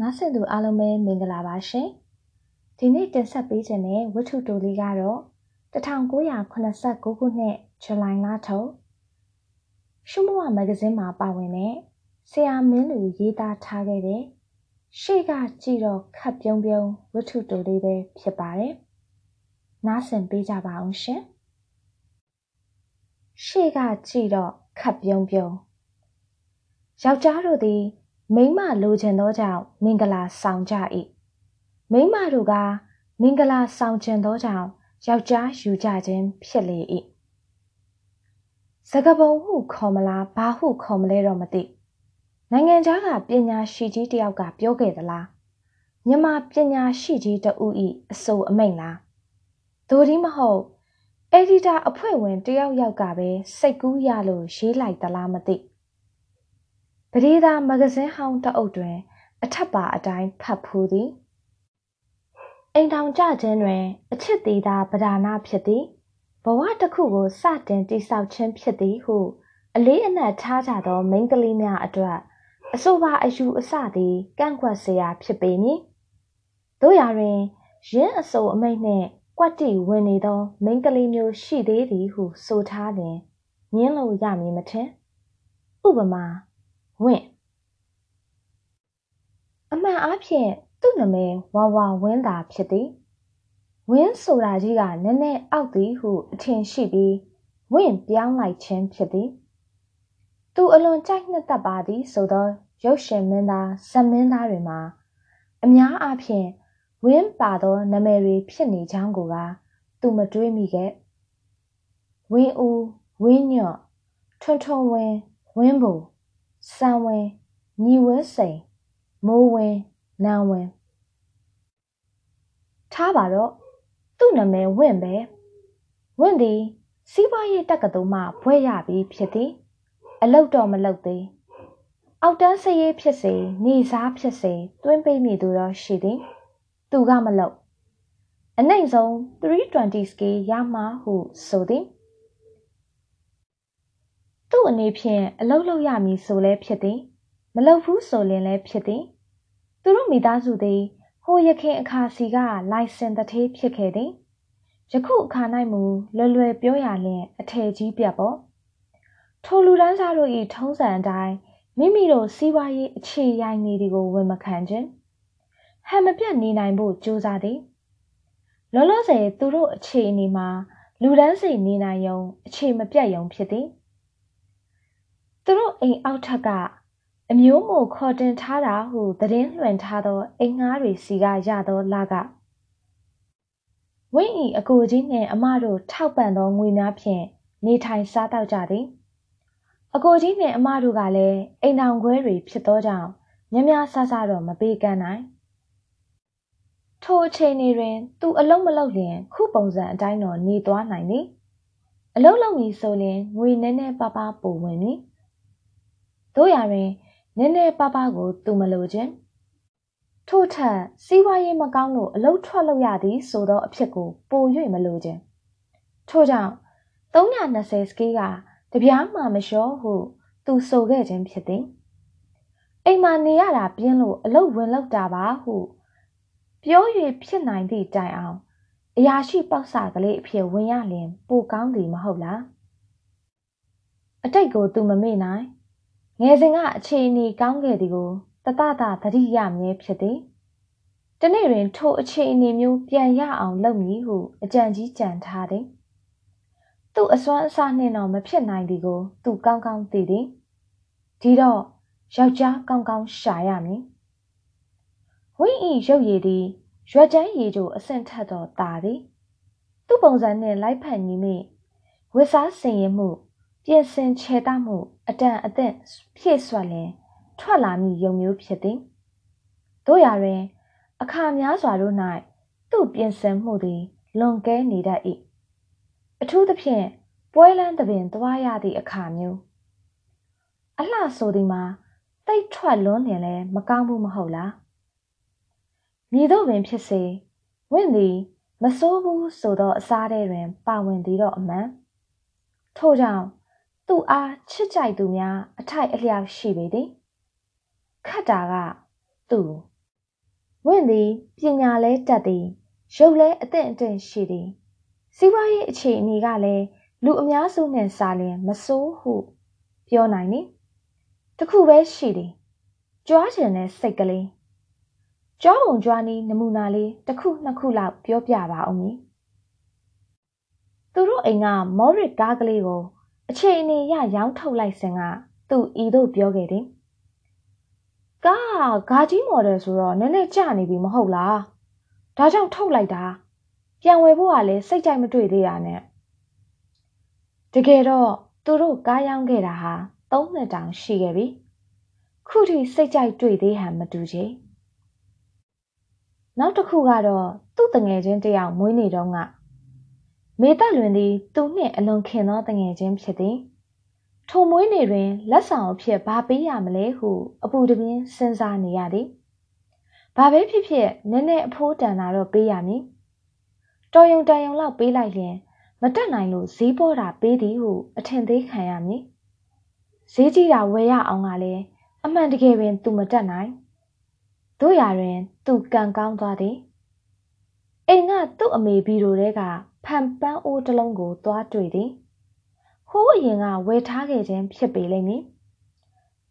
နားဆင်သူအားလုံးပဲမင်္ဂလာပါရှင်။ဒီနေ့တင်ဆက်ပေးခြင်းတဲ့ဝတ္ထုတိုလေးကတော့1989ခုနှစ်ဇူလိုင်လထုတ်ရှုမဝမဂ္ဂဇင်းမှာပါဝင်တဲ့ဆရာမင်းလူရေးသားထားခဲ့တဲ့ရှေ့ကကြည့်တော့ခတ်ပြုံးပြုံးဝတ္ထုတိုလေးပဲဖြစ်ပါတယ်။နားဆင်ပေးကြပါအောင်ရှင်။ရှေ့ကကြည့်တော့ခတ်ပြုံးပြုံးယောက်ျားတို့သည် မိန်းမလိုချင်သောကြောင့်မင်္ဂလာဆောင်ကြ၏မိန်းမတို့ကမင်္ဂလာဆောင်ချင်သောကြောင့်ယောက်ျားယူကြခြင်းဖြစ်လေ၏စကပုံဟုခေါ်မလားဘာဟုခေါ်မလဲတော့မသိနိုင်ငံသားကပညာရှိကြီးတယောက်ကပြောခဲ့သလားမြန်မာပညာရှိကြီးတဦးဤအဆိုအမိန့်လားသို့ဒီမဟုတ်အက်ဒီတာအဖွဲ့ဝင်တယောက်ယောက်ကပဲစိတ်ကူးရလို့ရေးလိုက်သလားမသိ ပဒေသာမဂဇင်းဟောင်းတအုပ်တွင် အထက်ပါအတိုင်းဖတ်ဖူးသည်အိမ်ထောင်ကြခြင်းတွင် အချစ်သည်သာပဒါနာဖြစ်သည်ဘဝတစ်ခုကိုစတင်တည်ဆောက်ခြင်းဖြစ်သည်ဟု အလေးအနက်ထားကြသောမိန်းကလေးများအတွက်အဆိုပါအယူအဆသည်ကန့်ကွက်စရာဖြစ်ပေမည်တို့ရာတွင်ရင်းအဆိုအမိတ်နှင့်ကွက်တီဝင်နေသောမိန်းကလေးမျိုးရှိသေးသည်ဟုဆိုထားလျင်ညင်းလို့ရမည်မထင်ဥပမာ ဝင့်အမှန်အားဖြင့်သူ့နာမည်ဝါဝါဝင်းသာဖြစ်သည်ဝင်းဆိုတာကြီးကနည်းနည်းအောက်သည်ဟုအထင်ရှိပြီးဝင့်ပြောင်းလိုက်ခြင်းဖြစ်သည်သူအလွန်ကြိုက်နှစ်သက်ပါသည်ဆိုသောရုပ်ရှင်မင်းသားဇက်မင်းသားတွေမှာအများအားဖြင့်ဝင်းပါသောနာမည်တွေဖြစ်နေကြောင်းကိုကသူမတွေးမိခဲ့ဝင်းဦးဝင်းညော့ထွန်းထွန်းဝင်းဝင်းဘူ စံဝင်ညီဝင်းစိန်မိုးဝင်နန်းဝင်ထားပါတော့သူ့နာမည်ဝင့်ပဲဝင့်သည်စီးပွားရေးတက္ကသိုလ်မှဘွဲ့ရပြီးဖြစ်သည်အလုတ်တော့မလုတ်သေးအောက်တန်းစရေးဖြစ်စေနေစားဖြစ်စေတွင်းပိတ်မိသူတော့ရှိသည်သူကမလုတ်အနိုင်ဆုံး320 scale ရမှာဟုဆိုသည် သူ့အနေဖြင့်အလုတ်လောက်ရမည်ဆိုလဲဖြစ်သည်မလုတ်ဘူးဆိုရင်လည်းဖြစ်သည်သူတို့မိသားစုသည်ဟိုရခင်အခါစီကလိုင်စင်တထေးဖြစ်ခဲ့သည်ယခုအခါ၌မူလွယ်လွယ်ပြောရလျင်အထည်ကြီးပြတ်ပေါ့ထိုလူတန်းစားတို့၏ထုံးစံအတိုင်းမိမိတို့စီးပွားရေးအခြေရိုင်းနေသည်ကိုဝန်မခံခြင်းဟန်မပြတ်နေနိုင်ဖို့ကြိုးစားသည်လောလောဆယ်သူတို့အခြေအနေမှာလူတန်းစီနေနိုင်ရုံအခြေမပြတ်ရုံဖြစ်သည် သူတို့အိမ်အောက်ထပ်ကအမျိုးမို့ခေါ်တင်ထားတာဟုသတင်းလွှင့်ထားသောအိမ်ငှားတွေစီကရသောလကဝင်းဤအကိုကြီးနှင့်အမတို့ထောက်ပံ့သောငွေများဖြင့်နေထိုင်စားသောက်ကြသည်အကိုကြီးနှင့်အမတို့ကလည်းအိမ်တော်ခွဲတွေဖြစ်သောကြောင့်မြများဆဆတော့မပေးကမ်းနိုင်ထိုအချိန်တွင် သူအလုံးမလုံးလျင်ခုပုံစံအတိုင်းတော့နေသွားနိုင်သည်အလုံးလုံးမီဆိုရင်ငွေနည်းနည်းပါးပါးပိုဝင်မည် တို့ရတွင်နည်းနည်းပါးပါးကို သူမလိုခြင်းထို့ထက်စီးပွားရေးမကောင်းလို့အလုတ်ထွက်လို့ရသည်ဆိုသောအဖြစ်ကိုပို၍မလိုခြင်းထို့ကြောင့်320စကီးကတပြားမှမလျှော့ဟု သူဆိုခဲ့ခြင်းဖြစ်သည်အိမ်မှာနေရတာပြင်းလို့အလုတ်ဝင်လောက်တာပါဟုပြော၍ဖြစ်နိုင်သည့်တိုင်အောင်အရာရှိပေါက်စကလေးအဖြစ်ဝင်ရလျင်ပိုကောင်းသည်မဟုတ်လားအတိတ်ကိုသူမမေ့နိုင် ငယ်စဉ်ကအခြေအနေကောင်းခဲ့သည်ကိုတတတသတိရမြဲဖြစ်သည်တနေ့တွင်ထိုအခြေအနေမျိုးပြန်ရအောင်လုပ်မည်ဟုအကြံကြီးကြံထားသည်သူ့အစွမ်းအစနှင့်တော့မဖြစ်နိုင်သည်ကို သူကောင်းကောင်းသိသည်ဒီတော့ယောက်ျားကောင်းကောင်းရှာရမည်ဝင်းဤရုပ်ရည်သည်ရွက်ကျန်းရည်တို့အဆင့်ထက်သောတာသည်သူ့ပုံစံနှင့်လိုက်ဖက်ညီမိဝစ်စားစင်ရင်မှု ပြင်ဆင်ခြေတမှုအတန်အသင့်ဖြည့်ဆွက်လင်ထွက်လာမည့်ယုံမျိုးဖြစ်သည်တို့ရာတွင် အခါများစွာတို့၌သူ့ပြင်ဆင်မှုသည်လွန်ကဲနေတတ်၏အထူးသဖြင့်ပွဲလန်းသပင်သွားရသည့်အခါမျိုးအလှဆိုသည်မှာတိတ်ထွက်လွန်းလျင်လည်းမကောင်းဘူးမဟုတ်လားမည်သို့ပင်ဖြစ်စေဝင့်သည်မစိုးဘူးဆိုသောအစားထဲတွင် ပါဝင်သည်တော့အမှန်ထို့ကြောင့် သူ့အားချစ်ကြိုက်သူများ အထိုက်အလျောက်ရှိပေသည်ခတ်တာကသူ့ဝင့်သည်ပညာလဲတတ်သည်ရုပ်လဲအသင့်အတင့်ရှိသည်စီးပွားရေးအခြေအနေကလည်းလူအများစုနဲ့စာလျင်မဆိုးဟု ပြောနိုင်သည်တခုပဲရှိသည်ကြွားချင်တဲ့စိတ်ကလေးကြွားပုံကြွားနည်းနမူနာလေးတစ်ခုနှစ်ခုလောက်ပြောပြပါဦးမည်သူတို့အိမ်ကမော်ရစ်ကားကလေးကို အခြေအနေရရောင်းထုတ်လိုက်စဉ်ကသူဤသို့ပြောခဲ့သည်ကားဂါကြီးမော်ဒယ်ဆိုတော့နည်းနည်းကျနေပြီမဟုတ်လားဒါကြောင့်ထုတ်လိုက်တာပြန်ဝယ်ဖို့ကလည်းစိတ်ကြိုက်မတွေ့သေးတာနဲ့တကယ်တော့သူတို့ကားရောင်းခဲ့တာဟာ၃နှစ်တောင်ရှိခဲ့ပြီခုထိစိတ်ကြိုက်တွေ့သေးဟန်မတူချေနောက်တစ်ခုကတော့သူ့တငယ်ချင်းတယောက်မွေးနေတော့က မေတ္တလွင်သည် သူနှင့်အလွန်ခင်သောတငယ်ချင်းဖြစ်သည်ထိုမွေးနေ့တွင်လက်ဆောင်အဖြစ်ဘာပေးရမလဲဟု အပူတပြင်းစဉ်းစားနေရသည်ဘာပဲဖြစ်ဖြစ်နည်းနည်းအဖိုးတန်တာတော့ပေးရမည်တော်ယုံတန်ယုံလောက်ပေးလိုက်ရင်မတက်နိုင်လို့ဈေးပေါ်တာပေးသည်ဟုအထင်သေးခံရမည်ဈေးကြီးတာဝယ်ရအောင်ကလည်းအမှန်တကယ်ပင်သူမတက်နိုင်တို့ရာတွင် သူကံကောင်းသွားသည်အိမ်ကသူ့အမေဘီတို့တဲက ဖန်ပန်းအိုးတစ်လုံးကို သွားတွေ့သည်ဟိုးအရင်ကဝယ်ထားခဲ့ခြင်းဖြစ်ပေလိမ့်မည်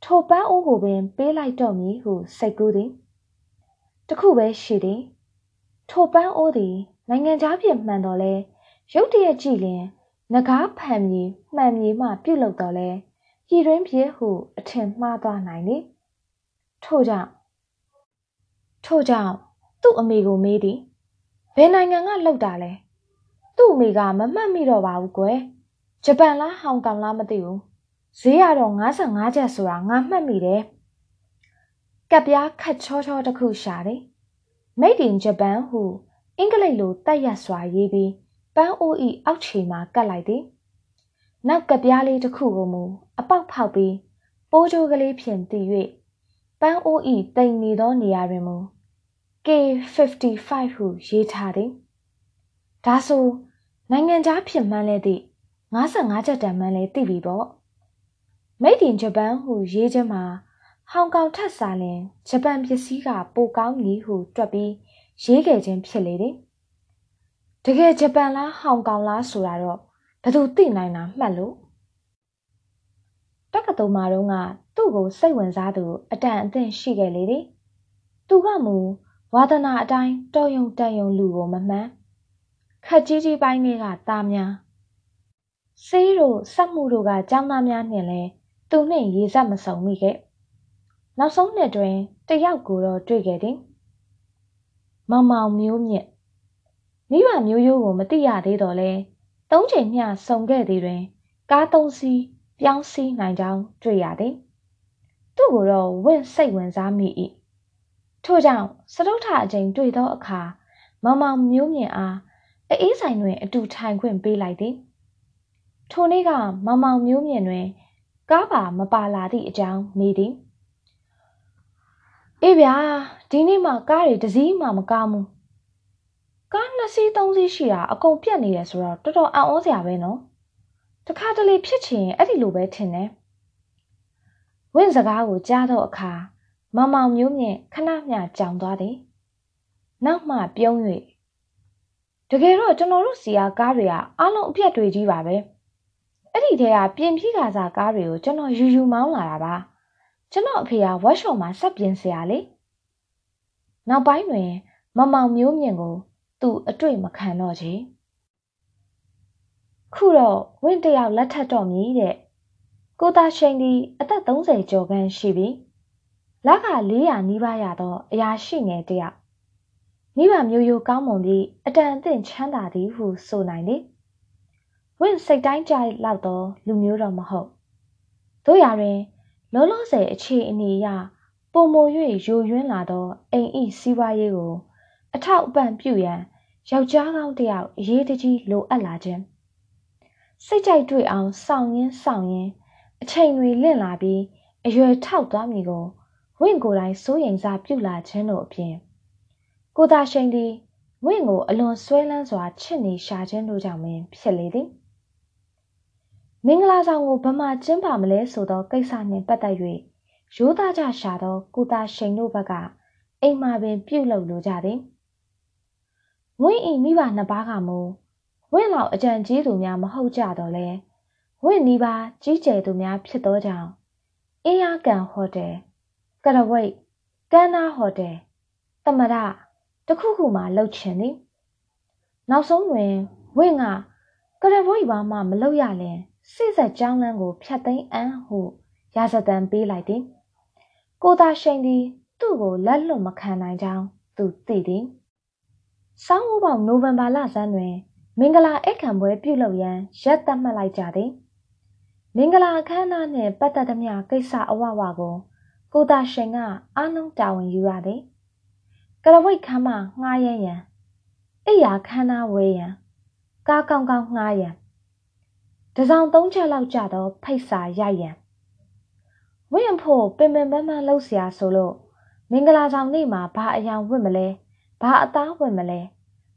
ထိုပန်းအိုးကိုပင် ပေးလိုက်တော့မည်ဟုစိတ်ကူးသည်တခုပဲရှိသည်ထိုပန်းအိုးသည်နိုင်ငံသားဖြစ်မှန်တော်လဲရုတ်တရက်ကြည့်လျင်ငကားဖန်မည်မှန်မည်မှပြုတ်လောက်တော်လဲပြည်တွင်းဖြစ်ဟုအထင်မှားသွားနိုင်သည်ထို့ကြောင့်ထို့ကြောင့်သူ့အမေကိုမေးသည်ဘယ်နိုင်ငံကလှုပ်တာလဲ သူ့အမေကမမှတ်မိတော့ပါဘူးကွယ်ဂျပန်လားဟောင်ကောင်လားမသိဘူးဈေးရတော့55ကျပ်ဆိုတာငါမှတ်မိတယ်ကပ်ပြားခတ်ချောချောတစ်ခုရှာတယ် Made in Japan ဟုအင်္ဂလိပ်လိုတက်ရစွာရေးပြီးပန်းအိုးဤအောက်ခြေမှာကတ်လိုက်သည်နောက်ကပြားလေးတစ်ခုကိုမူအပေါက်ဖောက်ပြီးပိုးကြိုးကလေးဖြင့်တည်၍ပန်းအိုးဤတိမ်နေသောနေရာတွင်မူ K55 ဟုရေးထားသည် ဒါဆိုနိုင်ငံခြားဖြစ်မှန်းလဲသည့်55ကျပ်တန်မှန်းလဲသိပြီပေါ့ Made in Japan ဟုရေးခြင်းမှာဟောင်ကောင်ထက်စာလင်ဂျပန်ပစ္စည်းကပိုကောင်းမည်ဟုတွက်ပြီးရေးခဲ့ခြင်းဖြစ်လေသည်တကယ်ဂျပန်လားဟောင်ကောင်လားဆိုတာတော့ဘယ်သူသိနိုင်တာမှတ်လို့တက္ကသိုလ်မှာတော့ကသူ့ကိုစိတ်ဝင်စားသူအတန်အသင့်ရှိခဲ့လေသည်သူကမူဝါသနာအတိုင်းတော်ယုံတန်ယုံလူကိုမမှန် ခက်ကြီးကြီးပိုင်းတွေကသားများဆေးတို့စက်မှုတို့ကကျောင်းသားများနှင့်လဲသူနှင့်ရေစက်မစုံမိခဲ့နောက်ဆုံးနှစ်တွင်တယောက်ကိုတော့တွေ့ခဲ့သည်မောင်မောင်မျိုးမြင့်မိဘမျိုးရိုးကိုမသိရသေးတော့လဲသုံးချိန်မျှစုံခဲ့သည်တွင် ကားသုံးစီးပြောင်းစီးနိုင်ကြောင်းတွေ့ရသည်သူ့ကိုတော့ဝင့်စိတ်ဝင်စားမိ၏ထို့ကြောင့်စတုထအချိန်တွေ့သောအခါမောင်မောင်မျိုးမြင့်အား အေးဆိုင်တွင်အတူထိုင်ခွင့်ပေးလိုက်သည်ထိုနေ့ကမောင်မောင်မျိုးမြင့်တွင် ကားပါမပါလာသည့်အကြောင်းမေးသည်အေးဗျာဒီနေ့မှကားတွေတစ်စီးမှမကားဘူးကားနှစ်စီးသုံးစီးရှိတာအကုန်ပြတ်နေတယ်ဆိုတော့တော်တော်အံ့ဩစရာပဲနော်တခါတလေဖြစ်ချင်အဲ့ဒီလိုပဲထင်တယ်ဝင့်စကားကိုကြားတော့အခါမောင်မောင်မျိုးမြင့်ခဏမျှကြောင်သွားတယ်နောက်မှပြုံး၍ တကယ်တော့ကျွန်တော်တို့စီယာကားတွေကအားလုံးအပြတ်တွေကြီးပါပဲအဲ့ဒီထဲကပြင်ဖြီးကာစားကားတွေကိုကျွန်တော်ယူယူမောင်းလာတာပါကျွန်တော်အဖေကဝက်ရှော့မှာဆက်ပြင်စရာလေနောက်ပိုင်းတွင် မမောင်မျိုးမြင့်ကို သူအတွေ့မခံတော့ချေခုတော့ဝင့်တယောက်လက်ထပ်တော့မြည်တဲ့ကိုသားရှိန်ဒီအသက်30ကျော်ခန့်ရှိပြီလက400နီးပါးရသောအရာရှိငယ်တယောက် မိဘမျိုးရိုးကောင်းမွန်ပြီးအတန်အသင့်ချမ်းသာသည်ဟုဆိုနိုင်သည်ဝင့်စိတ်တိုင်းကြလောက်သောလူမျိုးတော်မဟုတ်တို့ရာတွင် လောလောဆယ်အခြေအနေအရပုံမ၍ယိုယွင်းလာသောအိမ်ဤစီးပွားရေးကို အထောက်အပံ့ပြုရန်ယောက်ျားကောင်းတစ်ယောက်အရေးတကြီးလိုအပ်လာခြင်းစိတ်ကြိုက်တွေ့အောင်စောင့်ရင်းစောင့်ရင်းအချိန်တွေလင့်လာပြီးအရွယ်ထောက်သွားမည်ကိုဝင့်ကိုယ်တိုင်စိုးရိမ်စားပြုလာခြင်းတို့အပြင် ကိုသာရှိန်သည်ဝင့်ကိုအလွန်ဆွဲလန်းစွာချစ်နေရှာခြင်းတို့ကြောင့်ပင်ဖြစ်လေသည်မင်္ဂလာဆောင်ကိုဘမှကျင်းပမလဲဆိုသောကိစ္စနှင့်ပတ်သက်၍ရိုးသားကြရှာသောကိုသာရှိန်တို့ဘက်ကအိမ်မှာပင်ပြုတ်လုပ်လိုကြသည်ဝင်းဤမိဘနှစ်ပါးကမူဝင့်လောက်အကြံကြီးသူများမဟုတ်ကြတော့လဲဝင့်နီးပါးကြီးကျယ်သူများဖြစ်သောကြောင့်အင်းရကန်ဟိုတယ်ကရဝိတ်ကန်းနာဟိုတယ်တမရ တခုခုမှလှုပ်ချင်သည်နောက်ဆုံးတွင်ဝင့်ကကရဝိတ်ဘာမှမလုပ်ရလင်စိစက်ကြောင်းလန်းကိုဖြတ်သိမ်းအံ့ဟုရာဇသံပေးလိုက်သည်ကိုသာရှိန်သည်သူ့ကိုလက်လွတ်မခံနိုင်ကြောင်းသူသိသည်ဆောင်းဦးပေါင်နိုဝင်ဘာလဆန်းတွင် မင်္ဂလာအိတ်ခံပွဲပြုလုပ်ရန်ရက်သတ်မှတ်လိုက်ကြသည်မင်္ဂလာအခမ်းအနားနှင့်ပတ်သက်သမျှကိစ္စအဝဝကိုကိုသာရှင်ကအားလုံးတာဝန်ယူရသည် ကရဝိတ်ခမ်းမငှားရမ်းရန်အိယာခမ်းနားဝဲရန်ကားကောင်းကောင်းငှားရန်တစောင်သုံးချက်လောက်ကြတော့ဖိတ်စာရိုက်ရန်ဝင့်ဖို့ပင်ပင်ပန်းပန်းလှုပ်เสียဆိုလို့မင်္ဂလာဆောင်နေ့မှာဘာအယောင်ဝင့်မလဲဘာအသားဝင့်မလဲ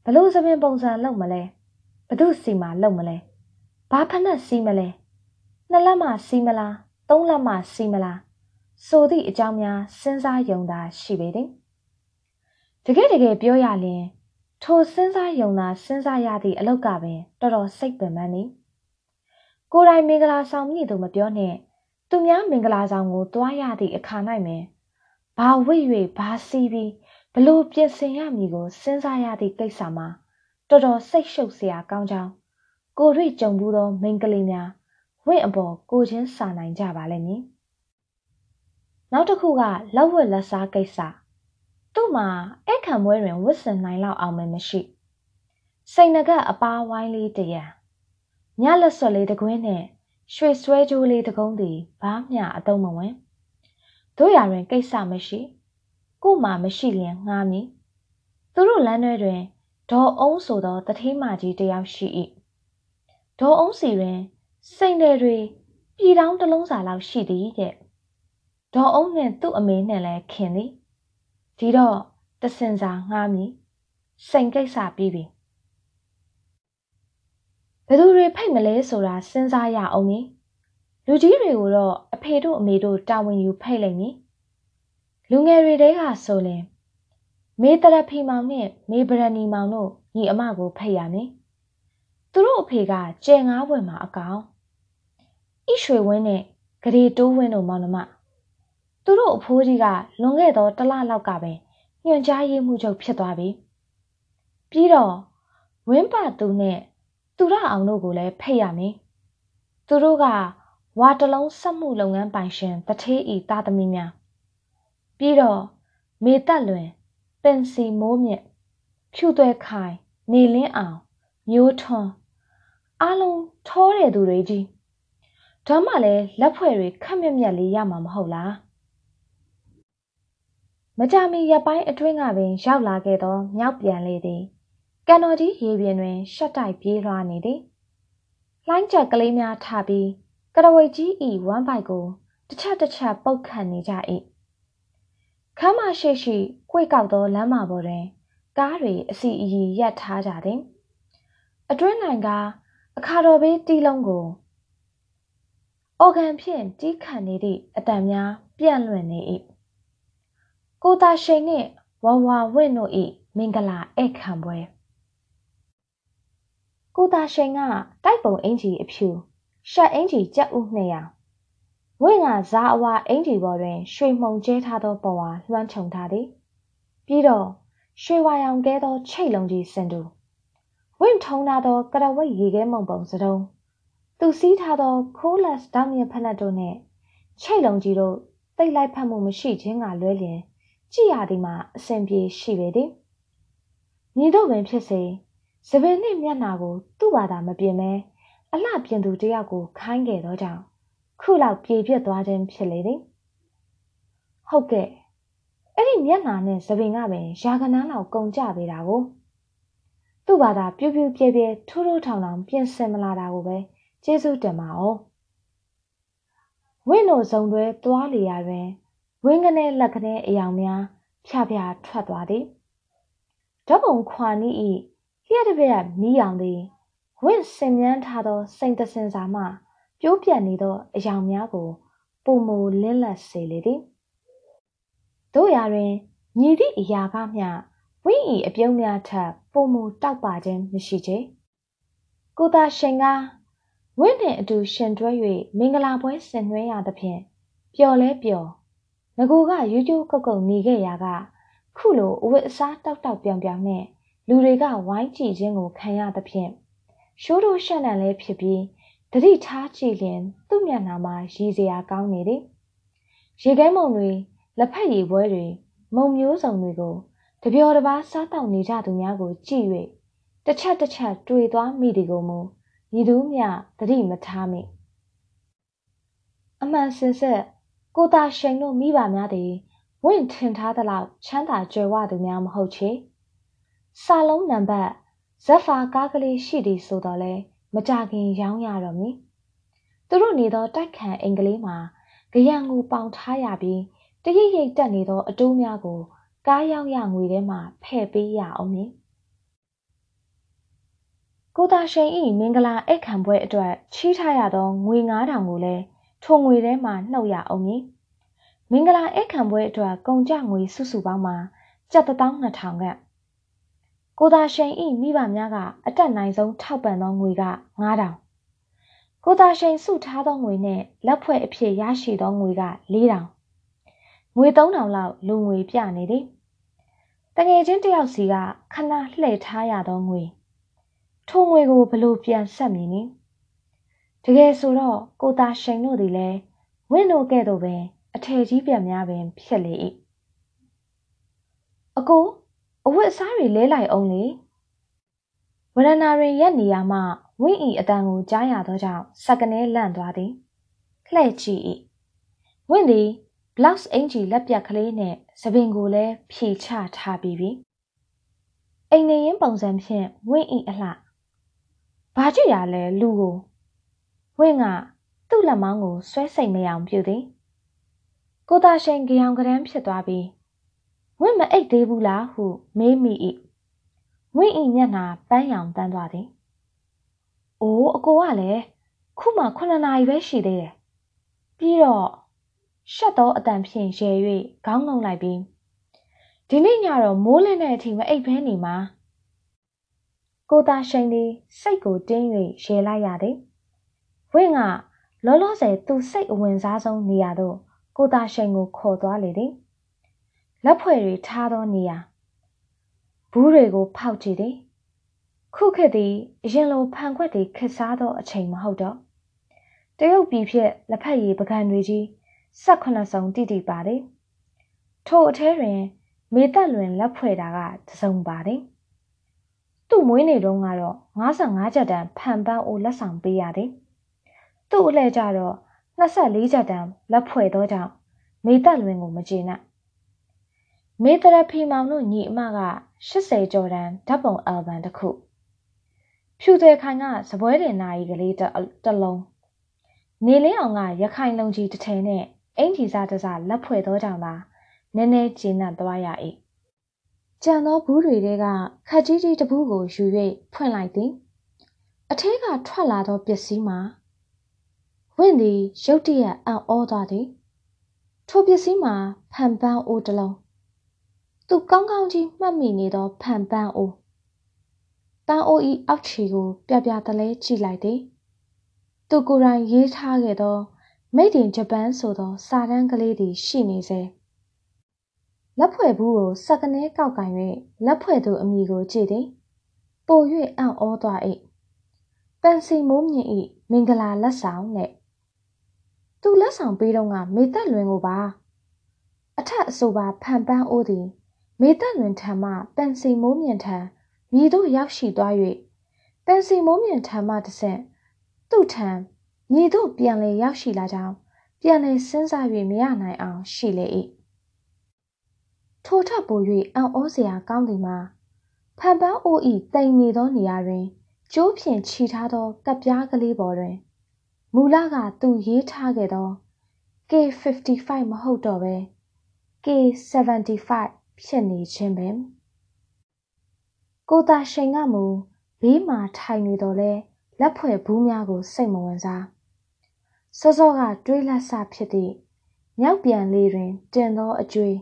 ဘလို့သပင်ပုံစံလုပ်မလဲဘသူစီမှာလုပ်မလဲဘာဖက်စီးမလဲနှစ်လက်မှစီးမလားသုံးလက်မှစီးမလားဆိုသည့်အကြောင်းများစဉ်းစားယုံသာရှိပေသည် တကယ်တကယ်ပြောရလျင်ထိုစဉ်းစားယုံသာစဉ်းစားရသည့်အလောက်ကပင်တော်တော်စိတ်ပင်ပန်းသည်ကိုယ်တိုင်မင်္ဂလာဆောင်မည်သူမပြောနှင့်သူများမင်္ဂလာဆောင်ကိုတွားရသည့်အခါ၌ပင်ဘာဝိ၍ဘာစီးပြီးဘလို့ပြင်ဆင်ရမည်ကိုစဉ်းစားရသည့်ကိစ္စမှာတော်တော်စိတ်ရှုပ်စရာကောင်းကြောင်းကိုတွေ့ကြုံဘူးသော မိန်းကလေးများဝင့်အပေါ်ကိုချင်းစာနိုင်ကြပါလိမ့်မည်နောက်တစ်ခုကလက်ဝက်လက်စားကိစ္စ သူ့မှာအဲ့ခံပွဲတွင်ဝတ်ဆင်နိုင်လောက်အောင်မရှိစိန်နကအပါဝိုင်းလေးတရံညလက်စွပ်လေးတကွင်းနဲ့ရွှေဆွဲကြိုးလေးတကုံးသည်ဘာမျှအသုံးမဝင်တို့ရတွင်ကိစ္စမရှိကို့မှာမရှိလျင်ငှားမည်သူတို့လမ်းထဲတွင်ဒေါ်အုံးဆိုသောတထေးမကြီးတယောက်ရှိ၏ဒေါ်အုံးစီတွင်စိန်တယ်တွေပြည်တောင်းတလုံးစာလောက်ရှိသည်တဲ့ဒေါ်အုံးနှင့်သူ့အမေနှင့်လည်းခင်သည် ဒီတော့တစင်စာငှားမည်စိန်ကိစ္စပြီးပြီဘယ်သူတွေဖိတ်မလဲဆိုတာစဉ်းစားရအောင်မည်လူကြီးတွေကိုတော့အဖေတို့အမေတို့တာဝန်ယူဖိတ်လိုက်မည်လူငယ်တွေတဲကဆိုရင်မေတရဖီမောင်နဲ့မေဗရဏီမောင်တို့ညီအမကိုဖိတ်ရမယ်သူတို့အဖေကကျဲငါးဘွယ်မှာအကောင်ဣရွှေဝင်းနဲ့ဂရေတိုးဝင်းတို့မောင်နှမ သူတို့အဖိုးကြီးကလွန်ခဲ့သောတလလောက်ကပဲညွှန်ကြားရေးမှုချုပ်ဖြစ်သွားပြီပြီးတော့ဝင်းပါသူနဲ့သူရအောင်တို့ကိုလည်းဖိတ်ရမယ်သူတို့ကဝါတလုံးစက်မှုလုပ်ငန်းပိုင်ရှင်တထေးဤသားသမီးများပြီးတော့မေတက်လွင်ပင်စီမိုးမြင့်ဖြူသွဲခိုင်နေလင်းအောင်မျိုးထွန်းအားလုံးထောတဲ့သူတွေကြီးဒါမှလည်းလက်ဖွဲ့တွေခက်မြက်မြက်လေးရမှာမဟုတ်လား မကြမီရပိုင်းအတွင်းကပင်ရောက်လာခဲ့သောမြောက်ပြန်လေသည်ကန်တော်ကြီးရေပြင်တွင်ရှက်တိုက်ပြေးလွှားနေသည်လှိုင်းချက်ကလေးများထပြီးကရဝိတ်ကြီးဤဝမ်းပိုက်ကိုတစ်ချက်တစ်ချက်ပုတ်ခတ်နေကြ၏ခမ်းမရှိရှိကွေ့ကောက်သောလမ်းမပေါ်တွင် ကားတွေအစီအီရပ်ထားကြသည်အတွင်းနိုင်ကအခါတော်ဘေးတီးလုံးကိုအော်ဂန်ဖြင့်တီးခတ်နေသည့်အတန်များပြန့်လွင့်နေ၏ ကိုတာရှိန်နှင့်ဝဝဝင့်တို့၏မင်္ဂလာဧည့်ခံပွဲကိုတာရှိန်ကတိုက်ပုံအင်ကြီးအဖြူရှက်အင်ကြီးကြက်ဥ200ဝင့်ကဇာအဝါအင်ကြီးပေါ်တွင် ရွှေမှုန်ကျဲထားသောပေါ်ဝါလွှမ်းခြုံထားသည်ပြီးတော့ရွှေဝါရောင်ကဲသောချိတ်လုံးကြီးစင်တူဝင့်ထုံထားသောကရဝိတ်ရေခဲမုံပုံစတုံးသူစီးထားသောခိုးလက်ဓာမြဖက်နှက်တို့နှင့်ချိတ်လုံးကြီးတို့တိတ်လိုက်ဖက်မှုမရှိခြင်းကလွဲလျင် ကြည်ရသည်မှာအစဉ်ပြေရှိပေသည်ညီတို့ပင်ဖြစ်စေစပင်နှင့်မျက်နာကို သူ့ဘာသာမပြင်မဲအလှပြင်သူတယောက်ကိုခိုင်းခဲ့သောကြောင့်ခုလောက်ပြေပြစ်သွားခြင်းဖြစ်လေသည်ဟုတ်ကဲ့အဲ့ဒီမျက်နှာနဲ့သပင်ကပင်ရာကနန်းလောက်ကုန်ကြပေတာကိုသူ့ဘာသာပြူးပြူးပြဲပြဲထိုးထိုးထောင်ထောင်ပြင်ဆင်မလာတာကိုပဲကျေးဇူးတင်ပါအောင်ဝင့်တို့ဇုံတွဲသွားလျာတွင် ဝင်းကနေလက်ကနေအယောင်များဖြာဖြာထွက်သွားသည်ဓပုံခွာနီးဤလျှက်တစ်ပြက်မီးအောင်သည်ဝင့်စင်မြန်းထားသောစိန်တစင်စာမှပြိုးပြတ်နေသောအယောင်များကိုပုံမူလင်းလက်စေလေသည်တို့ရာတွင်ညီသည့်အရာကမျှဝိဤအပြုံးများထက်ပုံမူတောက်ပါခြင်းမရှိချေကိုသာရှင်ကဝိနှင့်အတူရှင်တွဲ၍မင်္ဂလာပွဲဆင်နွှဲရသဖြင့်ပျော်လဲပျော် ငကိုကယူးကျူးကုတ်ကုတ်နေခဲ့ရာကခုလိုအဝတ်အစားတောက်တောက်ပြောင်ပြောင်နဲ့လူတွေကဝိုင်းကြည့်ခြင်းကိုခံရသဖြင့်ရှိုးတို့ရှက်နံလဲဖြစ်ပြီးတတိထားကြည့်လျင်သူ့မျက်နှာမှာရည်စရာကောင်းနေသည်ရေခဲမုံတွေလက်ဖက်ရည်ပွဲတွေမုံမျိုးစုံတွေကိုတပျော်တပါးစားတောက်နေကြသူများကိုကြည့်၍တစ်ချက်တစ်ချက်တွေ့သွားမိသည်ကိုမူညီသူမျှတတိမထားမိအမှန်စင်ဆက် ကိုတာရှိန်တို့မိဘများသည်ဝင့်ထင်ထားသလောက်ချမ်းသာကြွယ်ဝသူများမဟုတ်ချေစာလုံးနံပါတ်ဇက်ဖာကားကလေးရှိသည်ဆိုတော့လဲမကြခင်ရောင်းရတော့မည်သူတို့နေသောတိုက်ခန်အင်္ဂလိပ်မှာကြရန်ကိုပေါင်ထားရပြီးတရိပ်ရိပ်တက်နေသောအတိုးများကို ကားရောက်ရငွေထဲမှာဖဲ့ပေးရအောင်မည်ကိုသာရှိန်ဤမင်္ဂလာအိတ်ခံပွဲအတွက်ချီးထားရသောငွေ9000ကိုလည်း ထိုငွေထဲမှာနှုတ်ရအောင်မည်မင်္ဂလာအိတ်ခံပွဲအတွက်ကုန်ကြငွေစုစုပေါင်းမှာကျပ်12000ခန့်ကိုသာရှိန်ဤမိဘများကအတက်နိုင်ဆုံးထောက်ပံ့သောငွေက9000ကိုသာရှိန်စုထားသောငွေနဲ့လက်ဖွဲ့အဖြစ်ရရှိသောငွေက4000ငွေ3000လောက်လူငွေပြနေသည်တငယ်ချင်းတယောက်စီကခဏလှည့်ထားရသောငွေထိုငွေကိုဘလို့ပြန်ဆက်မည်နည်း တကယ်ဆိုတော့ကိုသာရှိန်တို့သည်လည်းဝင့်တို့ကဲ့သို့ပင်အထယ်ကြီးပြက်များပင်ဖြစ်လေ၏အကိုအဝတ်အစားတွေလဲလိုက်အောင်လေဝရဏာရင်ရက်နေရမှဝင့်ဤအတန်ကိုကြားရသောကြောင့်စက်ကနေလန့်သွားသည်လှဲ့ကြည့်၏ဝင့်သည် blouse အင်ကြီးလက်ပြတ်ကလေးနဲ့သပင်ကိုလည်းဖြေချထားပြီးပြီအိမ်နေရင်ပုံစံဖြင့်ဝင့်ဤအလှဘာကြည့်ရလဲလူကို ဝင့်ကသူ့လက်မောင်းကိုဆွဲစိတ်မရအောင်ပြုသည်ကိုသာရှိန်ကြောင်ကရမ်းဖြစ်သွားပြီးဝင့်မအိတ်သေးဘူးလားဟုမေးမိ၏ဝင့်ဤမျက်နှာပန်းရောင်တန်းသွားသည်အိုးအကိုကလည်းခုမှ9နာရီပဲရှိသေးတယ်ပြီးတော့ရှက်သောအတန်ဖြင့်ရဲ၍ခေါင်းငုံလိုက်ပြီးဒီနေ့ညတော့မိုးလင်းတဲ့အထိမအိပ်ဘဲနေမှာကိုသာရှိန်သည်စိတ်ကိုတင်း၍ရဲလိုက်ရသည် ဝင့်ကလောလောဆယ်သူစိတ်အဝင်စားဆုံးနေရာသို့ကိုသာရှိန်ကိုခေါ်သွားလေသည်လက်ဖွဲ့တွေထားသောနေရာဘူးတွေကိုဖောက်ကြည့်သည်ခုခေတ်သည်အရင်လိုဖန်ခွက်တွေခက်စားသောအချိန်မဟုတ်တော့တရုတ်ပြည်ဖြစ်လက်ဖက်ရည်ပကံတွေကြီး18စုံတိတိပါသည်ထိုအထဲတွင် မေတက်လွင်လက်ဖွဲ့တာကတစုံပါသည်သူ့မွေးနေ့တုန်းကတော့55ကျပ်တန်ဖန်ပန်းအိုလက်ဆောင်ပေးရသည် သူ့အလှည့်ကြတော့24ကျပ်တန်လက်ဖွဲ့သောကြောင့်မေတက်လွင်ကိုမကျေနပ်မေတရဖီမောင်တို့ညီအမက80ကျော်တန်ဓာတ်ပုံအယ်ဘမ်တစ်ခုဖြူသေးခိုင်ကစပွဲတင်နာရီကလေးတစ်လုံးနေလင်းအောင်ကရခိုင်လုံကြီးတစ်ထည်နဲ့အင်ကြီးစားတစားလက်ဖွဲ့သောကြောင့်သာနည်းနည်းကျဉ်းနှံ့သွားရ၏ကြံသောဘူးတွေကခက်ကြီးကြီးတပူးကိုယူ၍ဖွင့်လိုက်သည်အထဲကထွက်လာသောပစ္စည်းမှာ ဝင့်သည်ရုတ်တရက်အံ့ဩသွားသည်ထိုပစ္စည်းမှာဖန်ပန်းအိုးတစ်လုံးသူကောင်းကောင်းကြီးမှတ်မိနေသောဖန်ပန်းအိုးပန်းအိုးဤအောက်ခြေကိုပြပြတလဲကြည့်လိုက်သည်သူကိုယ်တိုင်ရေးထားခဲ့သောမိတ်တင်ဂျပန်ဆိုသောစာတန်းကလေးသည်ရှိနေစေလက်ဖွဲ့ဘူးကိုစက်ကနေကောက်ကင်၍လက်ဖွဲ့သူအမိကိုကြည့်သည်ပို၍အံ့ဩသွား၏ပန်စီမိုးမြင့်၏မင်္ဂလာလက်ဆောင်နဲ့ သူလက်ဆောင်ပေးတော့ကမေသက်လွင်ကိုပါအထက်အဆိုပါဖန်ပန်းအိုးသည်မေသက်လွင်ထံမှပန်စီမိုးမြင့်ထံမြည်တို့ရောက်ရှိသွား၍ပန်စီမိုးမြင့်ထံမှတဆင့်သူ့ထံမြည်တို့ပြန်လေရောက်ရှိလာကြောင်းပြန်လေစဉ်းစား၍မရနိုင်အောင်ရှိလေ၏ထိုထပ်ပို၍အံ့ဩစရာကောင်းသည်မှာဖန်ပန်းအိုဤတိမ်နေသောနေရာတွင်ကျိုးဖြင့်ခြိထားသောကပ်ပြားကလေးပေါ်တွင် မူလကသူရေးထားခဲ့သော K55 မဟုတ်တော့ဘဲ K75 ဖြစ်နေခြင်းပင်ကိုသာရှိန်ကမူဘေးမှာထိုင်နေတော်လဲလက်ဖွဲ့ဘူးများကို စိတ်မဝင်စားစောစောကတွေးလက်စဖြစ်သည့်မြောက်ပြန်လေးတွင် တင်သောအကျွေး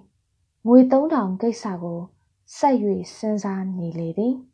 ငွေ3000ကိစ္စကိုဆက်၍စဉ်းစားနေလေသည်။